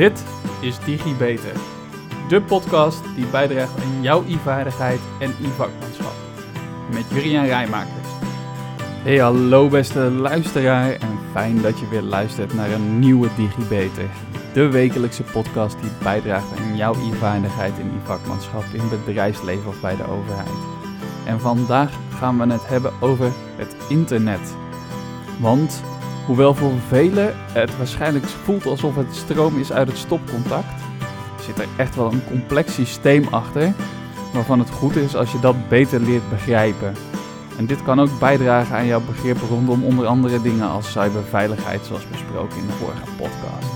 Dit is DigiBeter, de podcast die bijdraagt aan jouw e-vaardigheid en e-vakmanschap. Met Juriaan Rijmakers. Hey hallo beste luisteraar en fijn dat je weer luistert naar een nieuwe DigiBeter. De wekelijkse podcast die bijdraagt aan jouw e-vaardigheid en e-vakmanschap in bedrijfsleven of bij de overheid. En vandaag gaan we het hebben over het internet. Want hoewel voor velen het waarschijnlijk voelt alsof het stroom is uit het stopcontact, zit er echt wel een complex systeem achter waarvan het goed is als je dat beter leert begrijpen. En dit kan ook bijdragen aan jouw begrip rondom onder andere dingen als cyberveiligheid, zoals besproken in de vorige podcast.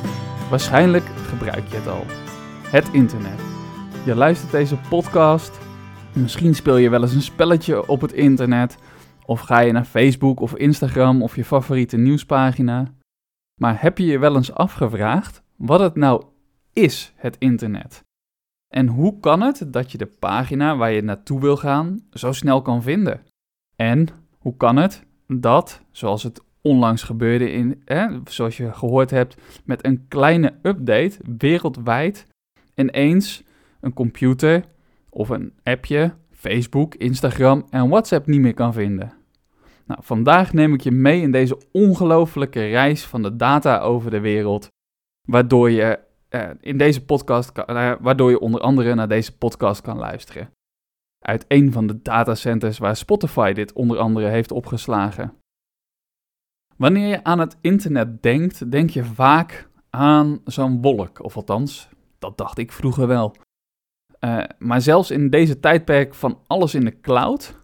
Waarschijnlijk gebruik je het al. Het internet. Je luistert deze podcast. Misschien speel je wel eens een spelletje op het internet. Of ga je naar Facebook of Instagram of je favoriete nieuwspagina. Maar heb je je wel eens afgevraagd wat het nou is, het internet? En hoe kan het dat je de pagina waar je naartoe wil gaan zo snel kan vinden? En hoe kan het dat, zoals het onlangs gebeurde, in, zoals je gehoord hebt, met een kleine update wereldwijd ineens een computer of een appje, Facebook, Instagram en WhatsApp niet meer kan vinden? Nou, vandaag neem ik je mee in deze ongelofelijke reis van de data over de wereld, waardoor je uh, in deze podcast, uh, waardoor je onder andere naar deze podcast kan luisteren. Uit een van de datacenters waar Spotify dit onder andere heeft opgeslagen. Wanneer je aan het internet denkt, denk je vaak aan zo'n wolk, of althans, dat dacht ik vroeger wel. Uh, maar zelfs in deze tijdperk van alles in de cloud,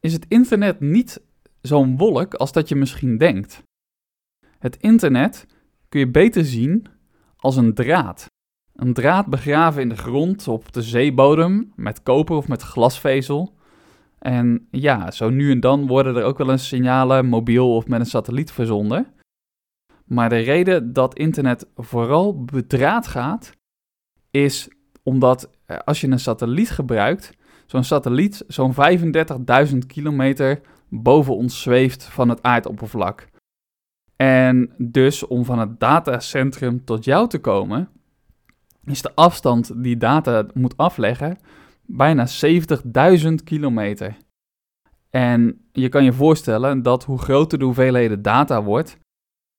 is het internet niet zo'n wolk als dat je misschien denkt. Het internet kun je beter zien als een draad. Een draad begraven in de grond op de zeebodem met koper of met glasvezel. En ja, zo nu en dan worden er ook wel eens signalen mobiel of met een satelliet verzonden. Maar de reden dat internet vooral bedraad gaat, is omdat eh, als je een satelliet gebruikt, zo'n satelliet zo'n 35.000 kilometer boven ons zweeft van het aardoppervlak. En dus om van het datacentrum tot jou te komen, is de afstand die data moet afleggen bijna 70.000 kilometer. En je kan je voorstellen dat hoe groter de hoeveelheden data wordt,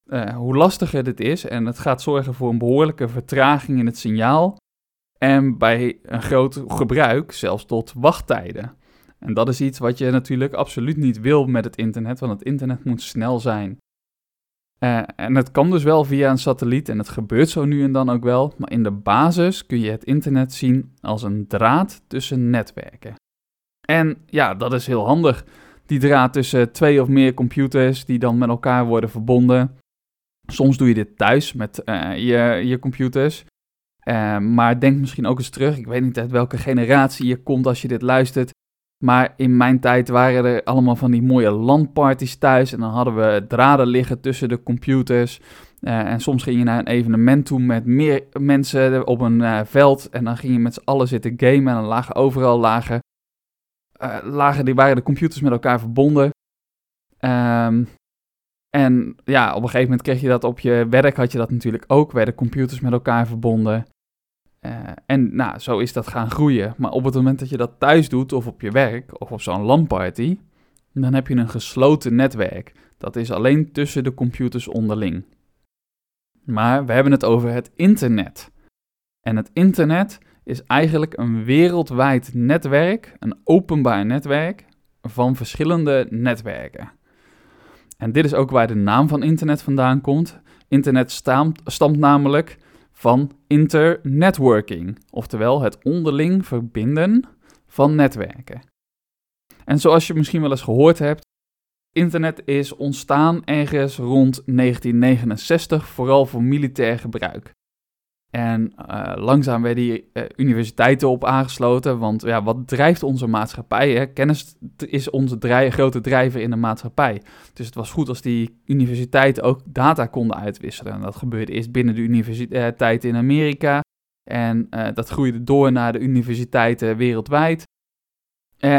uh, hoe lastiger dit is. En het gaat zorgen voor een behoorlijke vertraging in het signaal. En bij een groot gebruik zelfs tot wachttijden. En dat is iets wat je natuurlijk absoluut niet wil met het internet, want het internet moet snel zijn. Uh, en het kan dus wel via een satelliet en het gebeurt zo nu en dan ook wel, maar in de basis kun je het internet zien als een draad tussen netwerken. En ja, dat is heel handig. Die draad tussen twee of meer computers die dan met elkaar worden verbonden. Soms doe je dit thuis met uh, je, je computers. Uh, maar denk misschien ook eens terug. Ik weet niet uit welke generatie je komt als je dit luistert. Maar in mijn tijd waren er allemaal van die mooie landparties thuis. En dan hadden we draden liggen tussen de computers. Uh, en soms ging je naar een evenement toe met meer mensen op een uh, veld. En dan ging je met z'n allen zitten gamen. En dan lagen overal lagen, uh, lagen die waren de computers met elkaar verbonden. Um, en ja, op een gegeven moment kreeg je dat op je werk, had je dat natuurlijk ook. Werden computers met elkaar verbonden. Uh, en nou, zo is dat gaan groeien. Maar op het moment dat je dat thuis doet, of op je werk, of op zo'n LAN-party, dan heb je een gesloten netwerk. Dat is alleen tussen de computers onderling. Maar we hebben het over het internet. En het internet is eigenlijk een wereldwijd netwerk, een openbaar netwerk van verschillende netwerken. En dit is ook waar de naam van internet vandaan komt. Internet stamt namelijk van internetworking, oftewel het onderling verbinden van netwerken. En zoals je misschien wel eens gehoord hebt, internet is ontstaan ergens rond 1969, vooral voor militair gebruik. En uh, langzaam werden die uh, universiteiten op aangesloten, want ja, wat drijft onze maatschappij? Hè? Kennis is onze grote drijver in de maatschappij. Dus het was goed als die universiteiten ook data konden uitwisselen. En dat gebeurde eerst binnen de universiteit in Amerika. En uh, dat groeide door naar de universiteiten wereldwijd.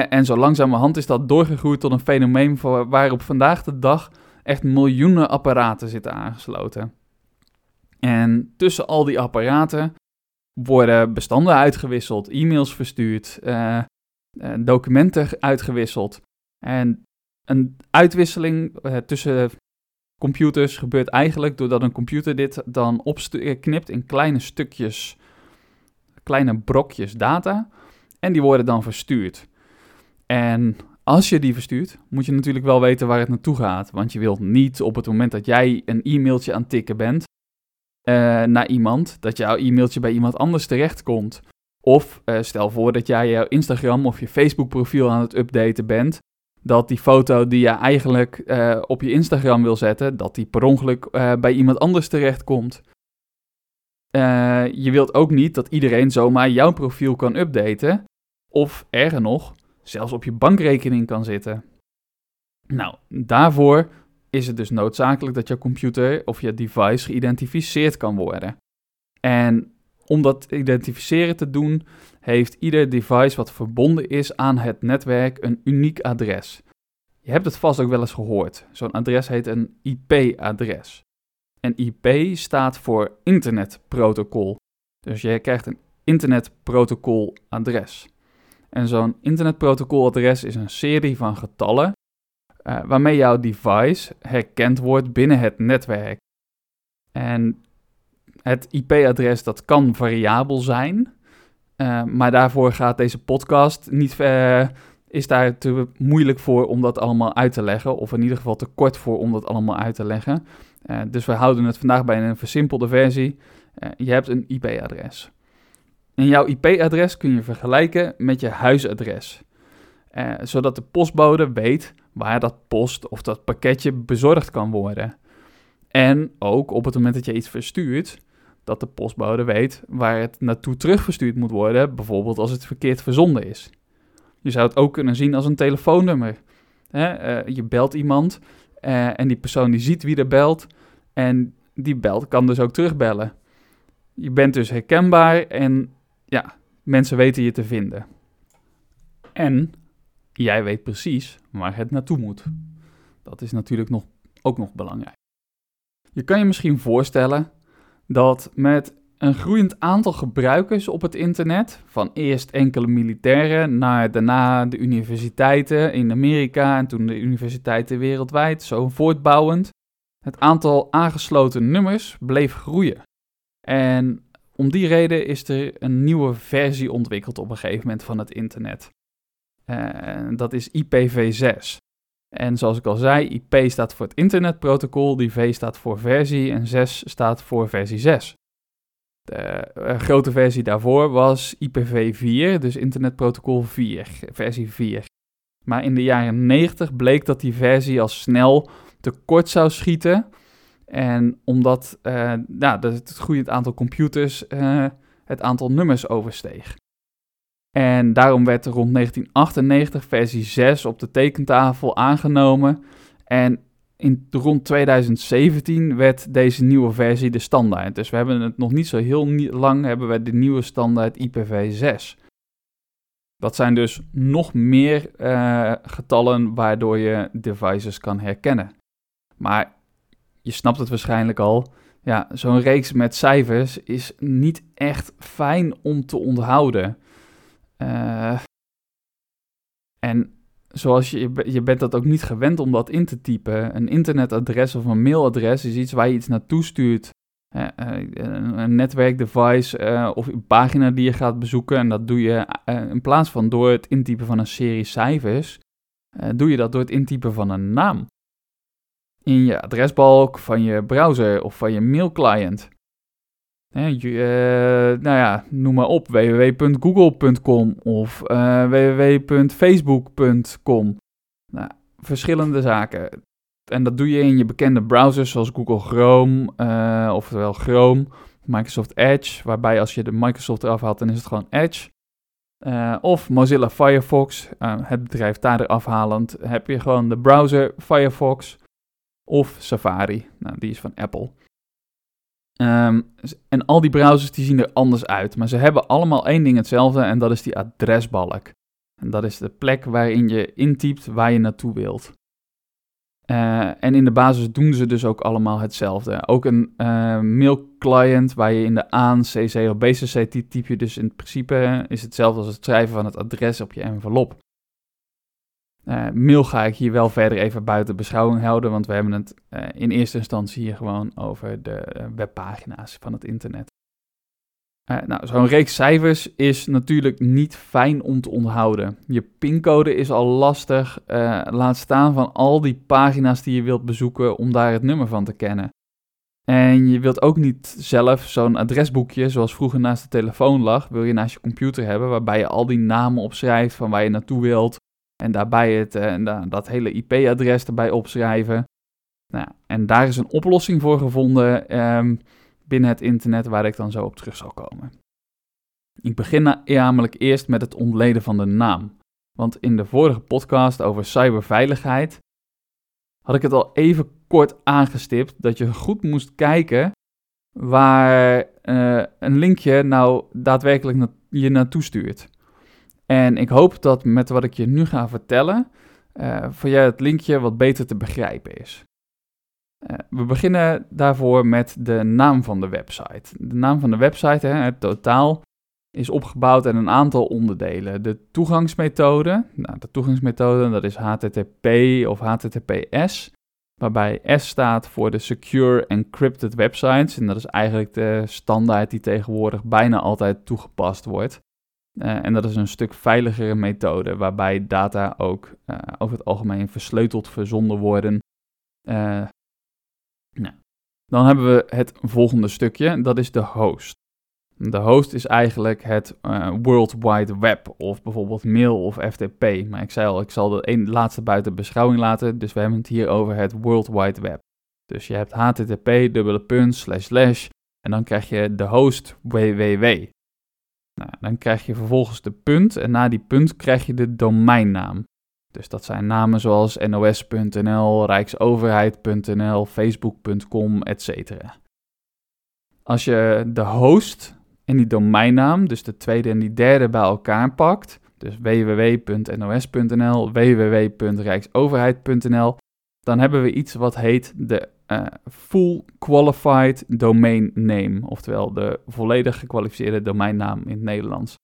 en zo langzamerhand is dat doorgegroeid tot een fenomeen waarop vandaag de dag echt miljoenen apparaten zitten aangesloten. En tussen al die apparaten worden bestanden uitgewisseld, e-mails verstuurd, uh, documenten uitgewisseld. En een uitwisseling uh, tussen computers gebeurt eigenlijk doordat een computer dit dan opknipt in kleine stukjes, kleine brokjes data. En die worden dan verstuurd. En als je die verstuurt, moet je natuurlijk wel weten waar het naartoe gaat. Want je wilt niet op het moment dat jij een e-mailtje aan tikken bent uh, naar iemand, dat jouw e-mailtje bij iemand anders terechtkomt. Of uh, stel voor dat jij jouw Instagram of je Facebook profiel aan het updaten bent. Dat die foto die je eigenlijk uh, op je Instagram wil zetten, dat die per ongeluk bij iemand anders terechtkomt. je wilt ook niet dat iedereen zomaar jouw profiel kan updaten. Of erger nog, zelfs op je bankrekening kan zitten. Nou, daarvoor is het dus noodzakelijk dat je computer of je device geïdentificeerd kan worden. En om dat identificeren te doen, heeft ieder device wat verbonden is aan het netwerk een uniek adres. Je hebt het vast ook wel eens gehoord. Zo'n adres heet een IP-adres. En IP staat voor internetprotocol. Dus je krijgt een internetprotocol-adres. En zo'n internetprotocoladres is een serie van getallen uh, waarmee jouw device herkend wordt binnen het netwerk. En het IP-adres dat kan variabel zijn, uh, maar daarvoor gaat deze podcast niet uh, is daar te moeilijk voor om dat allemaal uit te leggen, of in ieder geval te kort voor om dat allemaal uit te leggen. dus we houden het vandaag bij een versimpelde versie. je hebt een IP-adres. En jouw IP-adres kun je vergelijken met je huisadres. Eh, zodat de postbode weet waar dat post of dat pakketje bezorgd kan worden. En ook op het moment dat je iets verstuurt, dat de postbode weet waar het naartoe terugverstuurd moet worden, bijvoorbeeld als het verkeerd verzonden is. Je zou het ook kunnen zien als een telefoonnummer. Eh, je belt iemand uh, en die persoon die ziet wie er belt en die belt kan dus ook terugbellen. Je bent dus herkenbaar en ja, mensen weten je te vinden. En jij weet precies waar het naartoe moet. Dat is natuurlijk nog, ook nog belangrijk. Je kan je misschien voorstellen dat met een groeiend aantal gebruikers op het internet, van eerst enkele militairen naar daarna de universiteiten in Amerika en toen de universiteiten wereldwijd, zo voortbouwend, het aantal aangesloten nummers bleef groeien. En om die reden is er een nieuwe versie ontwikkeld op een gegeven moment van het internet. Uh, dat is IPv6. En zoals ik al zei, IP staat voor het internetprotocol, die V staat voor versie en 6 staat voor versie 6. De uh, grote versie daarvoor was IPv4, dus internetprotocol 4, versie 4. Maar in de jaren 90 bleek dat die versie al snel tekort zou schieten en omdat uh, nou, het groeiend aantal computers het aantal nummers oversteeg. En daarom werd rond 1998 versie 6 op de tekentafel aangenomen. En in rond 2017 werd deze nieuwe versie de standaard. Dus we hebben het nog niet zo heel lang hebben we de nieuwe standaard IPv6. Dat zijn dus nog meer uh, getallen waardoor je devices kan herkennen. Maar je snapt het waarschijnlijk al. Ja, zo'n reeks met cijfers is niet echt fijn om te onthouden. Uh, en zoals je, je bent dat ook niet gewend om dat in te typen. Een internetadres of een mailadres is iets waar je iets naartoe stuurt. Uh, een netwerkdevice of een pagina die je gaat bezoeken. En dat doe je in plaats van door het intypen van een serie cijfers, doe je dat door het intypen van een naam in je adresbalk van je browser of van je mailclient. Je, uh, nou ja, noem maar op, www.google.com of uh, www.facebook.com. Nou, verschillende zaken. En dat doe je in je bekende browsers zoals Google Chrome, uh, oftewel Chrome, Microsoft Edge, waarbij als je de Microsoft eraf haalt, dan is het gewoon Edge. Of Mozilla Firefox, het bedrijf daar eraf heb je gewoon de browser Firefox of Safari. Nou, die is van Apple. Um, en al die browsers die zien er anders uit, maar ze hebben allemaal één ding hetzelfde en dat is die adresbalk. En dat is de plek waarin je intypt waar je naartoe wilt. Uh, en in de basis doen ze dus ook allemaal hetzelfde. Ook een uh, mail client waar je in de AN, CC of BCC typ je dus in principe is hetzelfde als het schrijven van het adres op je envelop. Uh, mail ga ik hier wel verder even buiten beschouwing houden, want we hebben het in eerste instantie hier gewoon over de webpagina's van het internet. Nou, zo'n reeks cijfers is natuurlijk niet fijn om te onthouden. Je pincode is al lastig, laat staan van al die pagina's die je wilt bezoeken om daar het nummer van te kennen. En je wilt ook niet zelf zo'n adresboekje, zoals vroeger naast de telefoon lag, wil je naast je computer hebben, waarbij je al die namen opschrijft van waar je naartoe wilt. En daarbij het, uh, dat hele IP-adres erbij opschrijven. Nou, en daar is een oplossing voor gevonden. Um, binnen het internet waar ik dan zo op terug zal komen. Ik begin namelijk eerst met het ontleden van de naam. Want in de vorige podcast over cyberveiligheid had ik het al even kort aangestipt dat je goed moest kijken waar uh, een linkje nou daadwerkelijk je naartoe stuurt. En ik hoop dat met wat ik je nu ga vertellen, uh, voor jij het linkje wat beter te begrijpen is. Uh, we beginnen daarvoor met de naam van de website. De naam van de website, hè, het totaal, is opgebouwd uit een aantal onderdelen. De toegangsmethode, nou, de toegangsmethode dat is HTTP of HTTPS, waarbij S staat voor de Secure Encrypted Websites. En dat is eigenlijk de standaard die tegenwoordig bijna altijd toegepast wordt. Uh, en dat is een stuk veiligere methode, waarbij data ook uh, over het algemeen versleuteld verzonden worden. Uh, nou, dan hebben we het volgende stukje, dat is de host. De host is eigenlijk het World Wide Web of bijvoorbeeld mail of FTP. Maar ik zei al, ik zal de laatste buiten beschouwing laten, dus we hebben het hier over het World Wide Web. Dus je hebt http, en dan krijg je de host www. Nou, dan krijg je vervolgens de punt en na die punt krijg je de domeinnaam. Dus dat zijn namen zoals nos.nl, rijksoverheid.nl, facebook.com, etc. Als je de host en die domeinnaam, dus de tweede en die derde bij elkaar pakt, dus www.nos.nl, www.rijksoverheid.nl, dan hebben we iets wat heet de uh, Full Qualified Domain Name, oftewel de volledig gekwalificeerde domeinnaam in het Nederlands.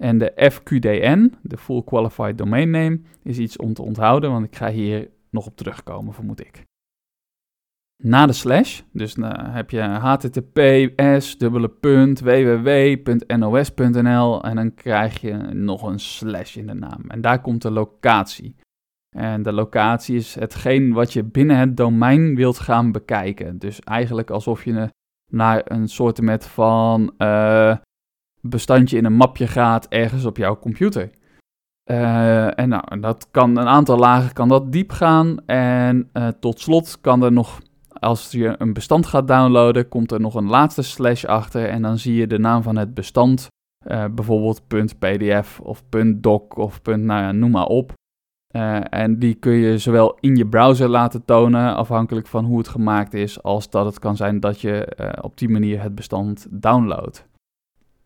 En de FQDN, de Full Qualified Domain Name, is iets om te onthouden, want ik ga hier nog op terugkomen, vermoed ik. Na de slash, dus dan heb je https www.nos.nl en dan krijg je nog een slash in de naam. En daar komt de locatie. En de locatie is hetgeen wat je binnen het domein wilt gaan bekijken. Dus eigenlijk alsof je naar een soort van uh, bestandje in een mapje gaat ergens op jouw computer. Uh, en nou, dat kan een aantal lagen kan dat diep gaan. En uh, tot slot kan er nog, als je een bestand gaat downloaden, komt er nog een laatste slash achter. En dan zie je de naam van het bestand. Uh, bijvoorbeeld .pdf of .doc of nou ja, noem maar op. en die kun je zowel in je browser laten tonen, afhankelijk van hoe het gemaakt is, als dat het kan zijn dat je op die manier het bestand downloadt.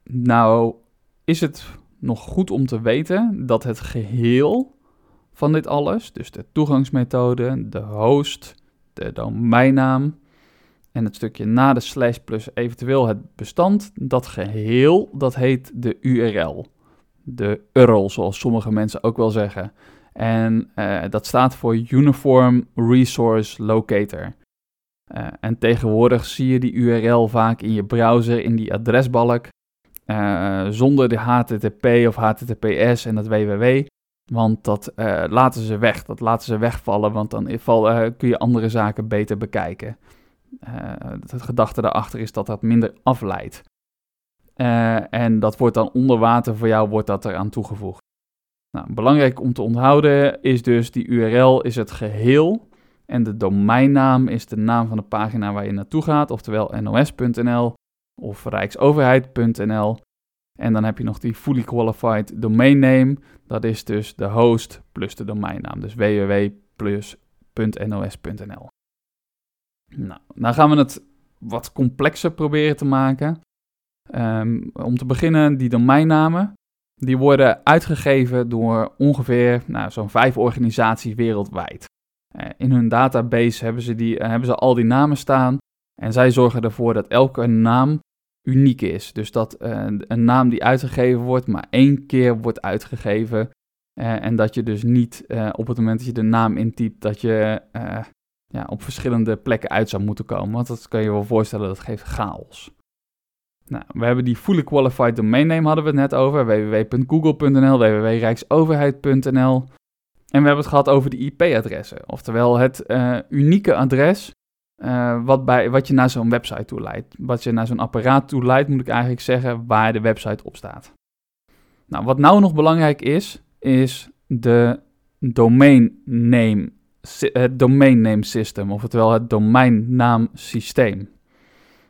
Nou, is het nog goed om te weten dat het geheel van dit alles, dus de toegangsmethode, de host, de domeinnaam en het stukje na de slash plus eventueel het bestand, dat geheel, dat heet de URL. De URL, zoals sommige mensen ook wel zeggen. En uh, dat staat voor Uniform Resource Locator. Uh, en tegenwoordig zie je die URL vaak in je browser in die adresbalk. Uh, zonder de HTTP of HTTPS en dat www. Want dat laten ze weg. Dat laten ze wegvallen, want dan kun je andere zaken beter bekijken. het gedachte daarachter is dat dat minder afleidt. en dat wordt dan onder water voor jou wordt dat eraan toegevoegd. Nou, belangrijk om te onthouden is dus die URL is het geheel en de domeinnaam is de naam van de pagina waar je naartoe gaat, oftewel nos.nl of rijksoverheid.nl. En dan heb je nog die fully qualified domain name. Dat is dus de host plus de domeinnaam. Dus www.nos.nl. Nou, dan gaan we het wat complexer proberen te maken. Um, om te beginnen, die domeinnamen. Die worden uitgegeven door ongeveer nou, zo'n vijf organisaties wereldwijd. in hun database hebben ze, die, hebben ze al die namen staan. En zij zorgen ervoor dat elke naam uniek is. Dus dat een naam die uitgegeven wordt, maar één keer wordt uitgegeven. en dat je dus niet op het moment dat je de naam intypt, dat je ja, op verschillende plekken uit zou moeten komen. Want dat kan je wel voorstellen, dat geeft chaos. Nou, we hebben die fully qualified domain name hadden we het net over. www.google.nl, www.rijksoverheid.nl. En we hebben het gehad over de IP-adressen. Oftewel het uh, unieke adres uh, wat, bij, wat je naar zo'n website toe leidt. Wat je naar zo'n apparaat toe leidt, moet ik eigenlijk zeggen, waar de website op staat. Nou, wat nou nog belangrijk is, is de domain name het domain name system, oftewel het domeinnaamsysteem.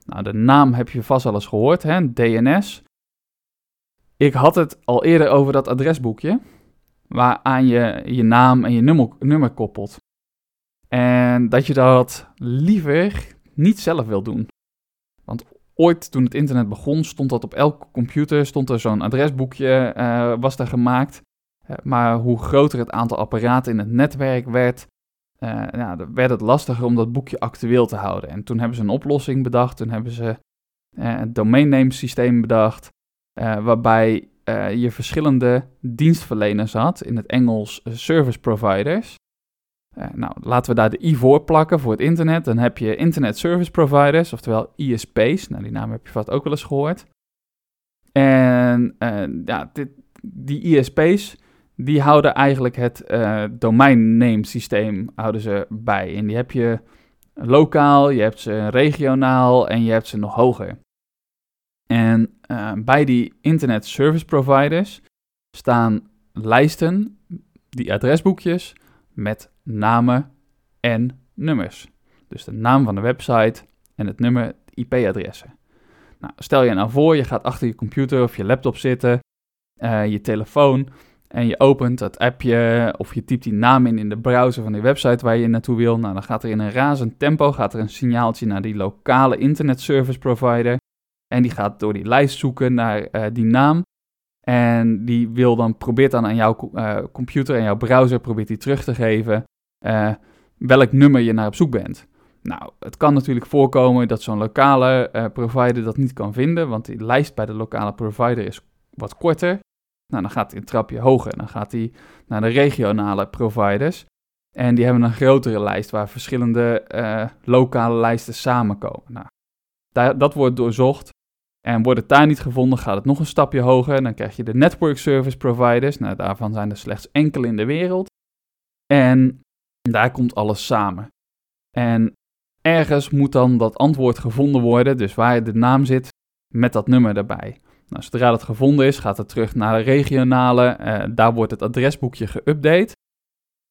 Nou, de naam heb je vast al eens gehoord, hè? DNS. Ik had het al eerder over dat adresboekje, waaraan je je naam en je nummer, koppelt. En dat je dat liever niet zelf wil doen. Want ooit toen het internet begon, stond dat op elke computer, stond er zo'n adresboekje, uh, was daar gemaakt. Uh, maar hoe groter het aantal apparaten in het netwerk werd, uh, ja, dan werd het lastiger om dat boekje actueel te houden. En toen hebben ze een oplossing bedacht. Toen hebben ze uh, het domain systeem bedacht. Uh, waarbij je verschillende dienstverleners had. In het Engels service providers. nou, laten we daar de I voor plakken voor het internet. Dan heb je internet service providers, oftewel ISP's. Nou, die naam heb je vast ook wel eens gehoord. En ja, dit, die ISP's die houden eigenlijk het uh, domain systeem houden ze bij. En die heb je lokaal, je hebt ze regionaal en je hebt ze nog hoger. En uh, bij die internet service providers staan lijsten, die adresboekjes, met namen en nummers. Dus de naam van de website en het nummer IP-adressen. Nou, stel je nou voor, je gaat achter je computer of je laptop zitten, uh, je telefoon en je opent dat appje of je typt die naam in in de browser van die website waar je naartoe wil. Nou, dan gaat er in een razend tempo gaat er een signaaltje naar die lokale internet service provider. En die gaat door die lijst zoeken naar uh, die naam. En die wil dan, probeert dan aan jouw uh, computer en jouw browser, probeert die terug te geven uh, welk nummer je naar op zoek bent. Nou, het kan natuurlijk voorkomen dat zo'n lokale provider dat niet kan vinden, want die lijst bij de lokale provider is wat korter. Nou, dan gaat hij een trapje hoger. Dan gaat hij naar de regionale providers. En die hebben een grotere lijst waar verschillende uh, lokale lijsten samenkomen. Nou, daar, dat wordt doorzocht. En wordt het daar niet gevonden, gaat het nog een stapje hoger. En dan krijg je de network service providers. Nou, daarvan zijn er slechts enkele in de wereld. En daar komt alles samen. En ergens moet dan dat antwoord gevonden worden, dus waar de naam zit, met dat nummer erbij. Nou, zodra dat gevonden is, gaat het terug naar de regionale. Uh, daar wordt het adresboekje geüpdate.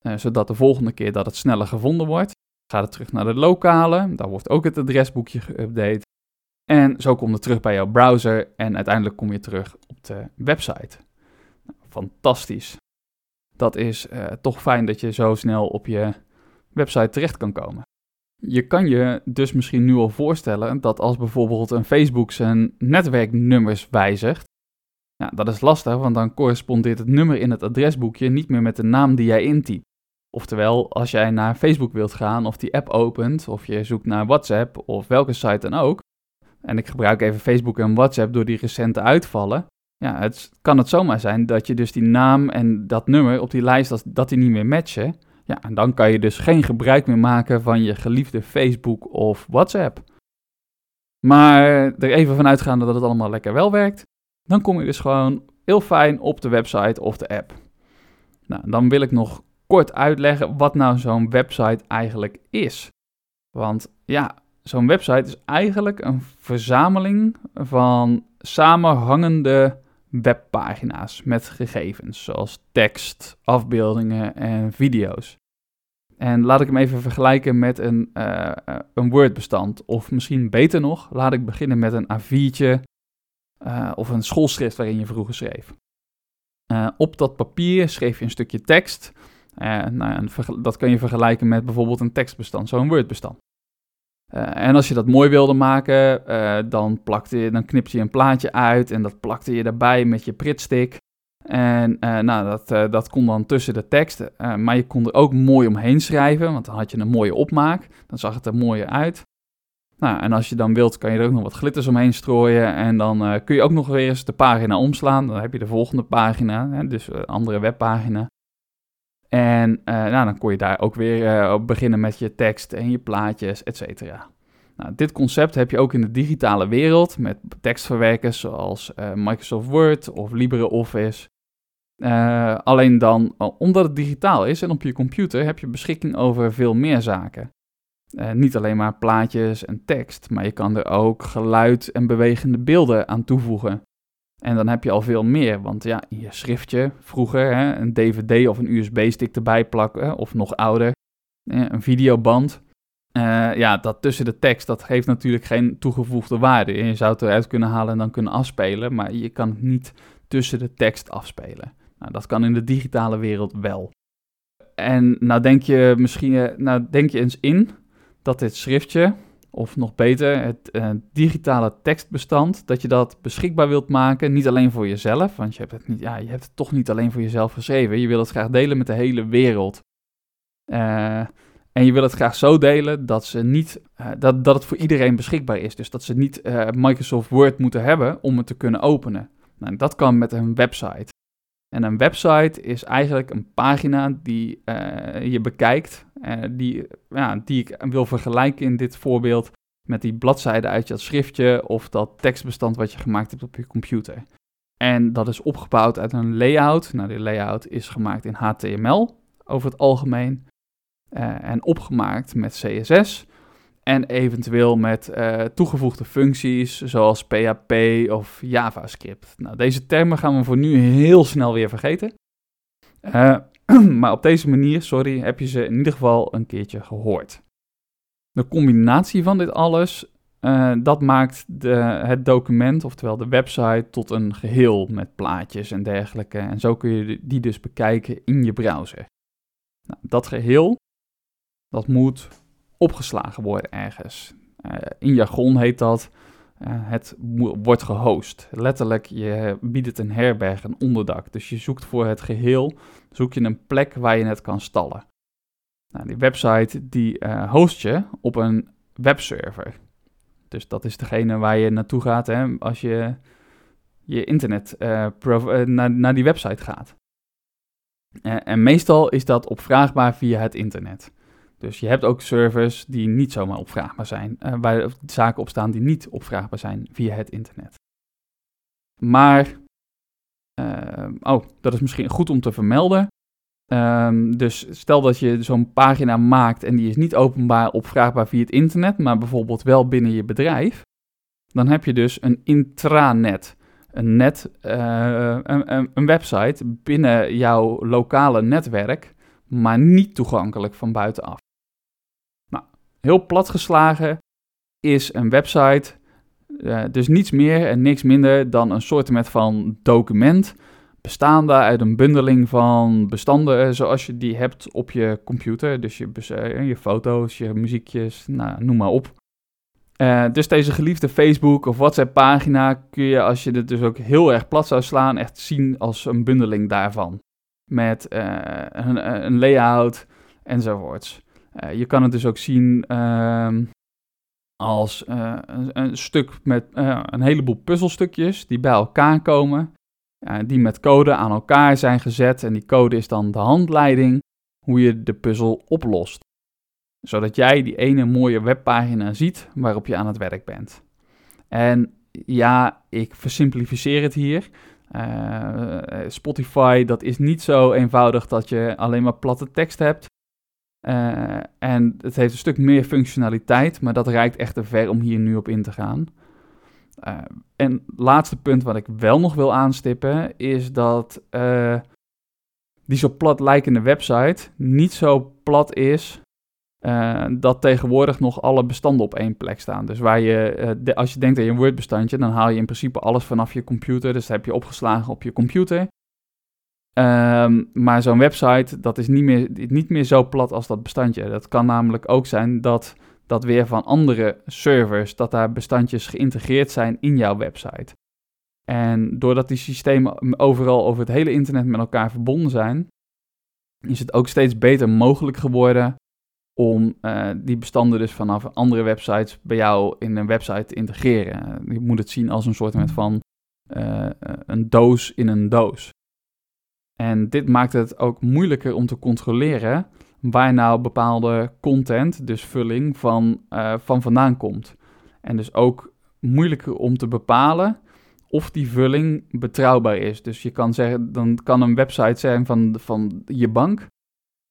Uh, zodat de volgende keer dat het sneller gevonden wordt, gaat het terug naar de lokale. Daar wordt ook het adresboekje geüpdate. En zo komt het terug bij jouw browser en uiteindelijk kom je terug op de website. Nou, fantastisch. Dat is uh, toch fijn dat je zo snel op je website terecht kan komen. Je kan je dus misschien nu al voorstellen dat als bijvoorbeeld een Facebook zijn netwerknummers wijzigt, ja, dat is lastig, want dan correspondeert het nummer in het adresboekje niet meer met de naam die jij intypt. Oftewel, als jij naar Facebook wilt gaan of die app opent, of je zoekt naar WhatsApp of welke site dan ook, en ik gebruik even Facebook en WhatsApp door die recente uitvallen, ja, het kan het zomaar zijn dat je dus die naam en dat nummer op die lijst, dat die niet meer matchen. En dan kan je dus geen gebruik meer maken van je geliefde Facebook of WhatsApp. Maar er even van uitgaande dat het allemaal lekker wel werkt, dan kom je dus gewoon heel fijn op de website of de app. Nou, dan wil ik nog kort uitleggen wat nou zo'n website eigenlijk is. Want ja, zo'n website is eigenlijk een verzameling van samenhangende webpagina's met gegevens, zoals tekst, afbeeldingen en video's. En laat ik hem even vergelijken met een, uh, een Word-bestand. Of misschien beter nog, laat ik beginnen met een A4'tje uh, of een schoolschrift waarin je vroeger schreef. op dat papier schreef je een stukje tekst. nou, dat kan je vergelijken met bijvoorbeeld een tekstbestand, zo'n Word-bestand. en als je dat mooi wilde maken, dan, plakte je, dan knipte je een plaatje uit en dat plakte je daarbij met je pritstick. En nou, dat, dat kon dan tussen de tekst. maar je kon er ook mooi omheen schrijven, want dan had je een mooie opmaak. Dan zag het er mooier uit. Nou, en als je dan wilt, kan je er ook nog wat glitters omheen strooien. En dan kun je ook nog weer eens de pagina omslaan. Dan heb je de volgende pagina, hè, dus een andere webpagina. En nou, dan kon je daar ook weer beginnen met je tekst en je plaatjes, et cetera. Nou, dit concept heb je ook in de digitale wereld met tekstverwerkers zoals Microsoft Word of LibreOffice. Uh, alleen dan, omdat het digitaal is en op je computer, heb je beschikking over veel meer zaken. Uh, niet alleen maar plaatjes en tekst, maar je kan er ook geluid en bewegende beelden aan toevoegen. En dan heb je al veel meer, want ja, je schriftje vroeger, hè, een DVD of een USB-stick erbij plakken, of nog ouder, een videoband. Ja, dat tussen de tekst, dat geeft natuurlijk geen toegevoegde waarde. Je zou het eruit kunnen halen en dan kunnen afspelen, maar je kan het niet tussen de tekst afspelen. Nou, dat kan in de digitale wereld wel. En nou denk je misschien, eh, nou denk je eens in dat dit schriftje, of nog beter, het uh, digitale tekstbestand, dat je dat beschikbaar wilt maken, niet alleen voor jezelf, want je hebt het, niet, ja, je hebt het toch niet alleen voor jezelf geschreven. Je wil het graag delen met de hele wereld. Uh, en je wil het graag zo delen dat, ze niet, dat, dat het voor iedereen beschikbaar is. Dus dat ze niet Microsoft Word moeten hebben om het te kunnen openen. Nou, dat kan met een website. En een website is eigenlijk een pagina die uh, je bekijkt, die, ja, die ik wil vergelijken in dit voorbeeld met die bladzijde uit je schriftje of dat tekstbestand wat je gemaakt hebt op je computer. En dat is opgebouwd uit een layout. Nou, die layout is gemaakt in HTML over het algemeen. Uh, en opgemaakt met CSS. En eventueel met uh, toegevoegde functies zoals PHP of JavaScript. Nou, deze termen gaan we voor nu heel snel weer vergeten. Uh, maar op deze manier, sorry, heb je ze in ieder geval een keertje gehoord. De combinatie van dit alles, dat maakt de, het document, oftewel de website, tot een geheel met plaatjes en dergelijke. En zo kun je die dus bekijken in je browser. Nou, dat geheel dat moet opgeslagen worden ergens. Uh, in jargon heet dat uh, het wordt gehost. Letterlijk, je biedt het een herberg, een onderdak. Dus je zoekt voor het geheel, zoek je een plek waar je het kan stallen. Nou, die website die uh, host je op een webserver. Dus dat is degene waar je naartoe gaat hè, als je je internet naar die website gaat. en meestal is dat opvraagbaar via het internet. Dus je hebt ook servers die niet zomaar opvraagbaar zijn, uh, waar zaken op staan die niet opvraagbaar zijn via het internet. Maar, uh, oh, dat is misschien goed om te vermelden. Um, dus stel dat je zo'n pagina maakt en die is niet openbaar opvraagbaar via het internet, maar bijvoorbeeld wel binnen je bedrijf. Dan heb je dus een intranet. Een net, uh, een, een website binnen jouw lokale netwerk, maar niet toegankelijk van buitenaf heel plat geslagen is een website uh, dus niets meer en niks minder dan een soort van document, bestaande uit een bundeling van bestanden eh, zoals je die hebt op je computer. Dus je, uh, je foto's, je muziekjes, nou, noem maar op. Uh, dus deze geliefde Facebook of WhatsApp pagina kun je, als je het dus ook heel erg plat zou slaan, echt zien als een bundeling daarvan. Met een, een layout enzovoorts. Uh, je kan het dus ook zien uh, als uh, een, een, stuk met uh, een heleboel puzzelstukjes die bij elkaar komen, die met code aan elkaar zijn gezet. En die code is dan de handleiding hoe je de puzzel oplost. Zodat jij die ene mooie webpagina ziet waarop je aan het werk bent. En ja, ik versimplificeer het hier. Spotify, dat is niet zo eenvoudig dat je alleen maar platte tekst hebt. Uh, en het heeft een stuk meer functionaliteit, maar dat reikt echt te ver om hier nu op in te gaan. Uh, en laatste punt wat ik wel nog wil aanstippen, is dat uh, die zo plat lijkende website niet zo plat is dat tegenwoordig nog alle bestanden op één plek staan. Dus waar je, als je denkt aan je Word-bestandje, dan haal je in principe alles vanaf je computer. Dus dat heb je opgeslagen op je computer. Um, maar zo'n website, dat is niet meer, niet meer zo plat als dat bestandje. Dat kan namelijk ook zijn dat dat weer van andere servers, dat daar bestandjes geïntegreerd zijn in jouw website. En doordat die systemen overal over het hele internet met elkaar verbonden zijn, is het ook steeds beter mogelijk geworden om uh, die bestanden dus vanaf andere websites bij jou in een website te integreren. Je moet het zien als een soort van uh, een doos in een doos. En dit maakt het ook moeilijker om te controleren waar nou bepaalde content, dus vulling, van, uh, van vandaan komt. En dus ook moeilijker om te bepalen of die vulling betrouwbaar is. Dus je kan zeggen, dan kan een website zijn van, van je bank.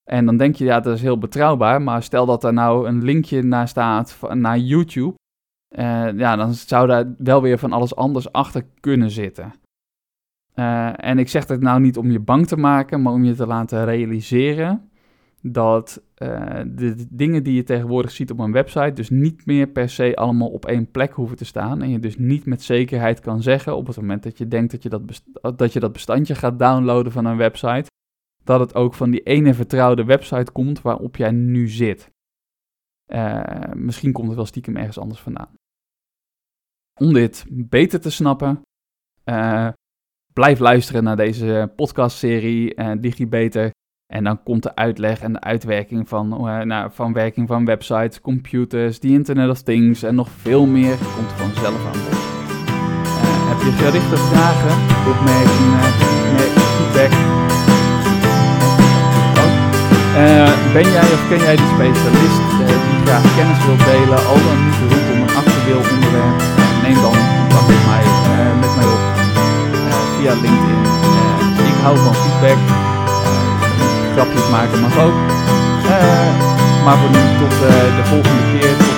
En dan denk je, ja, dat is heel betrouwbaar. Maar stel dat er nou een linkje naar staat naar YouTube. Uh, ja, dan zou daar wel weer van alles anders achter kunnen zitten. Uh, en ik zeg het nou niet om je bang te maken, maar om je te laten realiseren dat uh, de dingen die je tegenwoordig ziet op een website dus niet meer per se allemaal op één plek hoeven te staan. En je dus niet met zekerheid kan zeggen op het moment dat je denkt dat je dat, dat, je dat bestandje gaat downloaden van een website, dat het ook van die ene vertrouwde website komt waarop jij nu zit. Uh, misschien komt het wel stiekem ergens anders vandaan. Om dit beter te snappen, blijf luisteren naar deze podcastserie uh, DigiBeter. En dan komt de uitleg en de uitwerking van, uh, nou, van werking van websites, computers, the Internet of Things en nog veel meer komt vanzelf aan bod. Uh, heb je gerichte vragen, opmerkingen, feedback? Uh, ben jij of ken jij de specialist die graag kennis wil delen, al dan niet rondom een actueel onderwerp? neem dan contact met met mij op via LinkedIn. ik hou van feedback grapjes maken mag ook. Uh, maar voor nu tot de volgende keer.